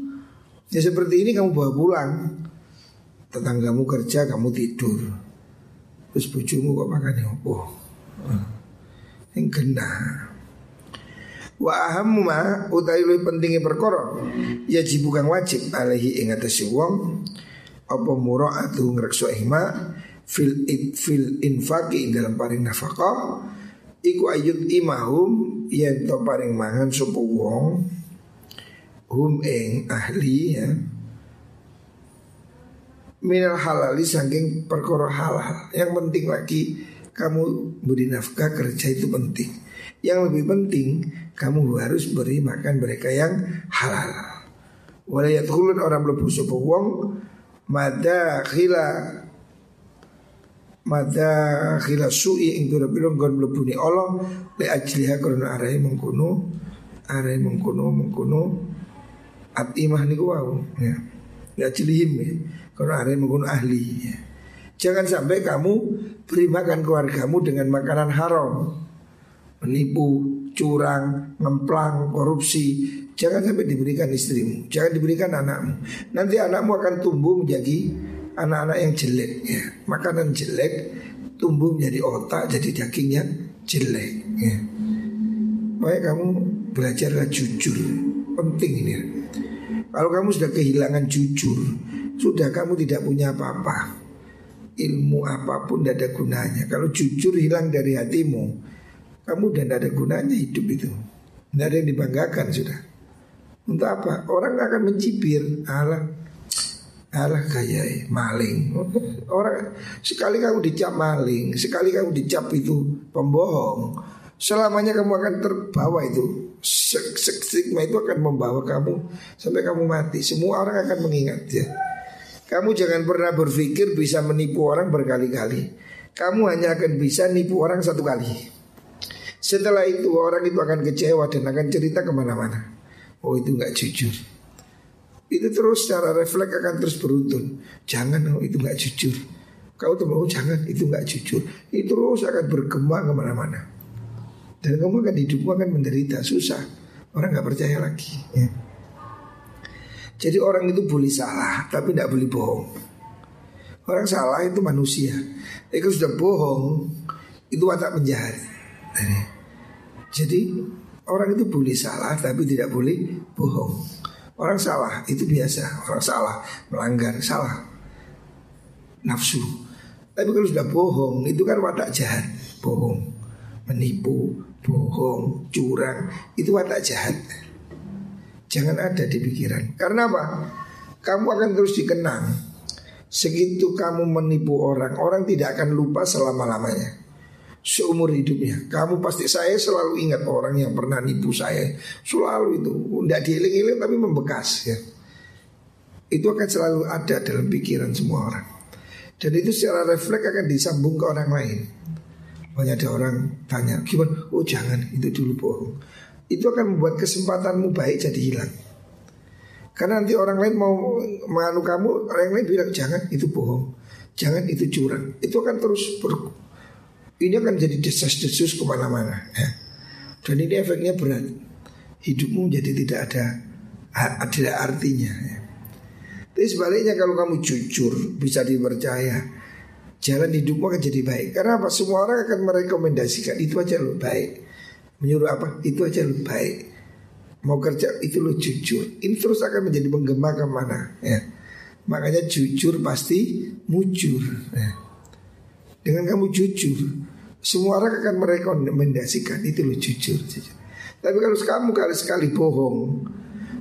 Ya seperti ini kamu bawa pulang. Tetanggamu kerja kamu tidur. Terus bujumu kok makan apa? Yang kena Wa ahammu ma utai luwih pentingnya perkara ya bukan wajib alaihi ing atase wong apa muraatu ngrekso ihma fil fil infaqi dalam paring nafkah iku ayut imahum yen to paring mangan sapa wong hum ing ahli ya minal halali saking perkara halal. Yang penting lagi kamu beri nafkah kerja itu penting. Yang lebih penting kamu harus beri makan mereka yang halal. Walayatkulun orang melebu sebuah wong mada khila mada khila su'i ing dura bilong gon melebu ni Allah. Le ajliha karena arai mengkuno arai mengkuno mengkuno atimah niku wau ya. Le ajlihim ya. Karena yang menggunakan ahli ya. Jangan sampai kamu beri makan keluargamu dengan makanan haram. Menipu, curang, ngemplang, korupsi. Jangan sampai diberikan istrimu Jangan diberikan anakmu. Nanti anakmu akan tumbuh menjadi anak-anak yang jelek ya. Makanan jelek tumbuh menjadi otak Jadi dagingnya jelek ya. Makanya kamu belajarlah jujur. Penting ini Kalau kamu sudah kehilangan jujur sudah kamu tidak punya apa-apa. Ilmu apa pun tidak ada gunanya. Kalau jujur hilang dari hatimu Kamu udah tidak ada gunanya hidup itu. Tidak ada yang dibanggakan sudah. Untuk apa? Orang akan mencibir. Allah Allah kayak maling Orang sekali kamu dicap maling Sekali kamu dicap itu pembohong Selamanya kamu akan terbawa itu Stigma itu akan membawa kamu Sampai kamu mati Semua orang akan mengingat ya kamu jangan pernah berpikir bisa menipu orang berkali-kali. Kamu hanya akan bisa nipu orang satu kali. Setelah itu orang itu akan kecewa dan akan cerita ke mana-mana. Oh itu nggak jujur. Itu terus secara refleks akan terus beruntun. Jangan oh itu nggak jujur. Kau tuh mau jangan itu nggak jujur. Itu terus akan berkembang ke mana-mana. Dan kamu akan hidupmu akan menderita susah. Orang nggak percaya lagi. Ya. Jadi orang itu boleh salah tapi tidak boleh bohong. Orang salah itu manusia. Itu sudah bohong itu watak penjahat. Jadi orang itu boleh salah tapi tidak boleh bohong. Orang salah itu biasa. Orang salah melanggar salah nafsu. Tapi kalau sudah bohong itu kan watak jahat. Bohong, menipu, bohong, curang itu watak jahat. Jangan ada di pikiran Karena apa? Kamu akan terus dikenang Segitu kamu menipu orang Orang tidak akan lupa selama-lamanya Seumur hidupnya. Kamu pasti saya selalu ingat orang yang pernah nipu saya. Selalu itu. Tidak dieling-eling tapi membekas ya. Itu akan selalu ada dalam pikiran semua orang. Dan itu secara refleks akan disambung ke orang lain. Banyak ada orang tanya gimana? Oh jangan itu dulu bohong. Itu akan membuat kesempatanmu baik jadi hilang. Karena nanti orang lain mau menganu kamu, orang lain bilang jangan itu bohong, jangan itu curang. Itu akan terus ber, Ini akan jadi desas-desus ke mana-mana ya. Dan ini efeknya berat Hidupmu jadi tidak ada Tidak artinya ya. Tapi sebaliknya kalau kamu jujur Bisa dipercaya Jalan hidupmu akan jadi baik Karena apa? Semua orang akan merekomendasikan Itu aja lo baik Menyuruh apa? Itu aja lo baik Mau kerja itu lo jujur Ini terus akan menjadi menggema ke mana ya. Makanya jujur pasti mujur ya. Dengan kamu jujur Semua orang akan merekomendasikan Itu lo jujur. Tapi kalau kamu kali sekali bohong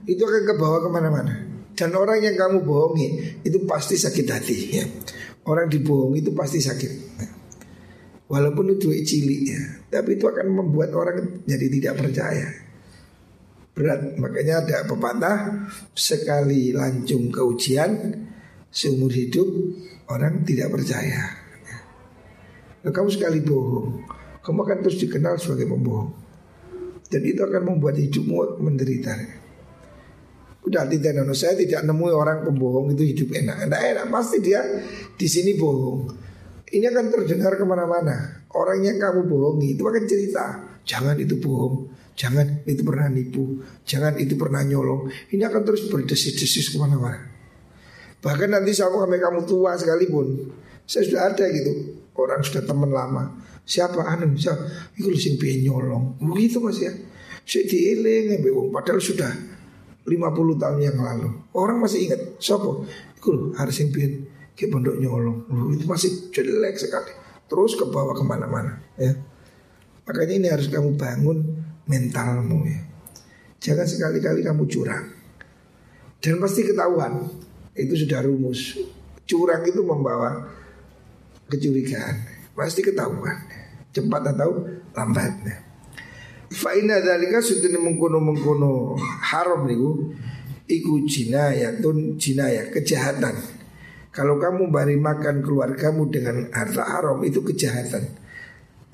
Itu akan ke bawah ke mana-mana Dan orang yang kamu bohongi Itu pasti sakit hati ya. Orang dibohongi itu pasti sakit Walaupun itu cilik ya Tapi itu akan membuat orang jadi tidak percaya berat. Makanya ada pepatah sekali lancung ke ujian seumur hidup orang tidak percaya. Nah, kamu sekali bohong, kamu akan terus dikenal sebagai pembohong. Dan itu akan membuat hidupmu menderita. Udah tidak nono saya tidak nemu orang pembohong itu hidup enak. Enak enak pasti dia di sini bohong. Ini akan terdengar ke mana-mana. Orang yang kamu bohongi itu akan cerita. Jangan itu bohong. Jangan itu pernah nipu Jangan itu pernah nyolong Ini akan terus berdesis-desis ke mana-mana Bahkan nanti sampai kamu tua sekalipun Saya sudah ada gitu Orang sudah teman lama. Siapa? Anu siapa Itu sing piye nyolong. Begitu mas ya. Saya dieling Padahal sudah 50 tahun yang lalu. Orang masih ingat Siapa Itu harus sing piye? Kayak pondok nyolong. Loh, Itu masih jelek sekali. Terus ke bawah ke mana-mana ya. Makanya ini harus kamu bangun mentalmu ya. Jangan sekali-kali kamu curang. Dan pasti ketahuan. Itu sudah rumus. Curang itu membawa kecurigaan. Pasti ketahuan. Cepat atau lambat. Fa'ina dalika sudah mengkono mengkono haram niku iku jinayatun jinayah kejahatan. Kalau kamu bari makan keluargamu dengan harta haram itu kejahatan.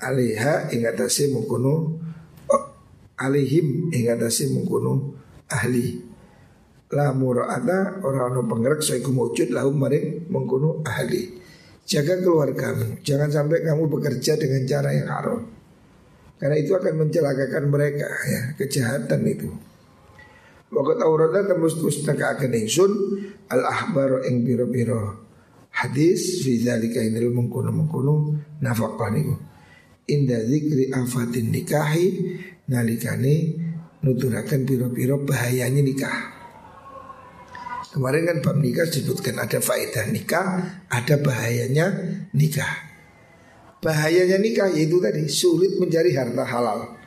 Alaiha ingatasi mengkono alihim ing atase mengkono ahli la mura'ata ora ono pengerek saiku mujud lahum maring mengkono ahli jaga keluargamu. Jangan sampai kamu bekerja dengan cara yang haram. Karena itu akan mencelakakan mereka ya. Kejahatan itu. Wakat aurada tembus pustaka akan ingsun al ahbaro ing biro biro hadis fi zalika inil mengkono mengkono nafkah niku. Inda zikri afatin nikahi nalikane nuturakan piro-piro bahayanya nikah. Kemarin kan bab nikah disebutkan ada faedah nikah, ada bahayanya nikah. Bahayanya nikah yaitu tadi sulit mencari harta halal.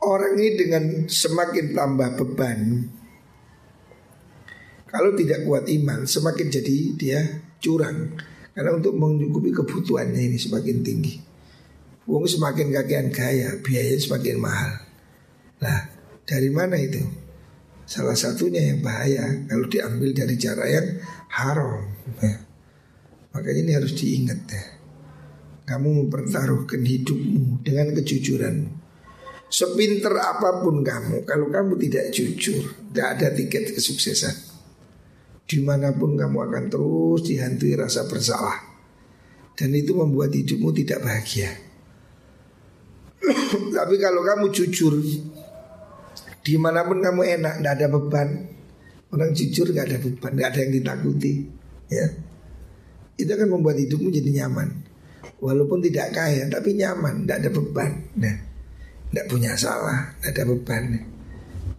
Orang ini dengan semakin tambah beban Kalau tidak kuat iman semakin jadi dia curang Karena untuk mencukupi kebutuhannya ini semakin tinggi Wong semakin kakean gaya, biaya semakin mahal. Nah, dari mana itu? Salah satunya yang bahaya kalau diambil dari cara yang haram. Ya. Makanya ini harus diingat ya. Kamu mempertaruhkan hidupmu dengan kejujuran. Sepinter apa pun kamu, kalau kamu tidak jujur, tidak ada tiket kesuksesan. Di mana pun kamu akan terus dihantui rasa bersalah. Dan itu membuat hidupmu tidak bahagia. [COUGHS] Tapi kalau kamu jujur Di mana pun kamu enak Tidak ada beban Orang jujur gak ada beban Gak ada yang ditakuti ya Itu akan membuat hidupmu jadi nyaman Walaupun tidak kaya Tapi nyaman Tidak ada beban nah, Tidak punya salah Tidak ada beban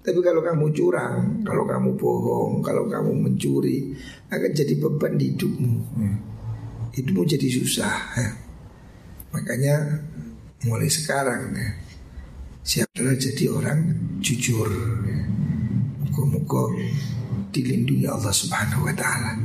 Tapi kalau kamu curang Kalau kamu bohong Kalau kamu mencuri Akan jadi beban di hidupmu hmm. Hidupmu jadi susah ya. Makanya mulai sekarang ya. Siaplah jadi orang jujur. Muka-muka dilindungi Allah Subhanahu wa taala.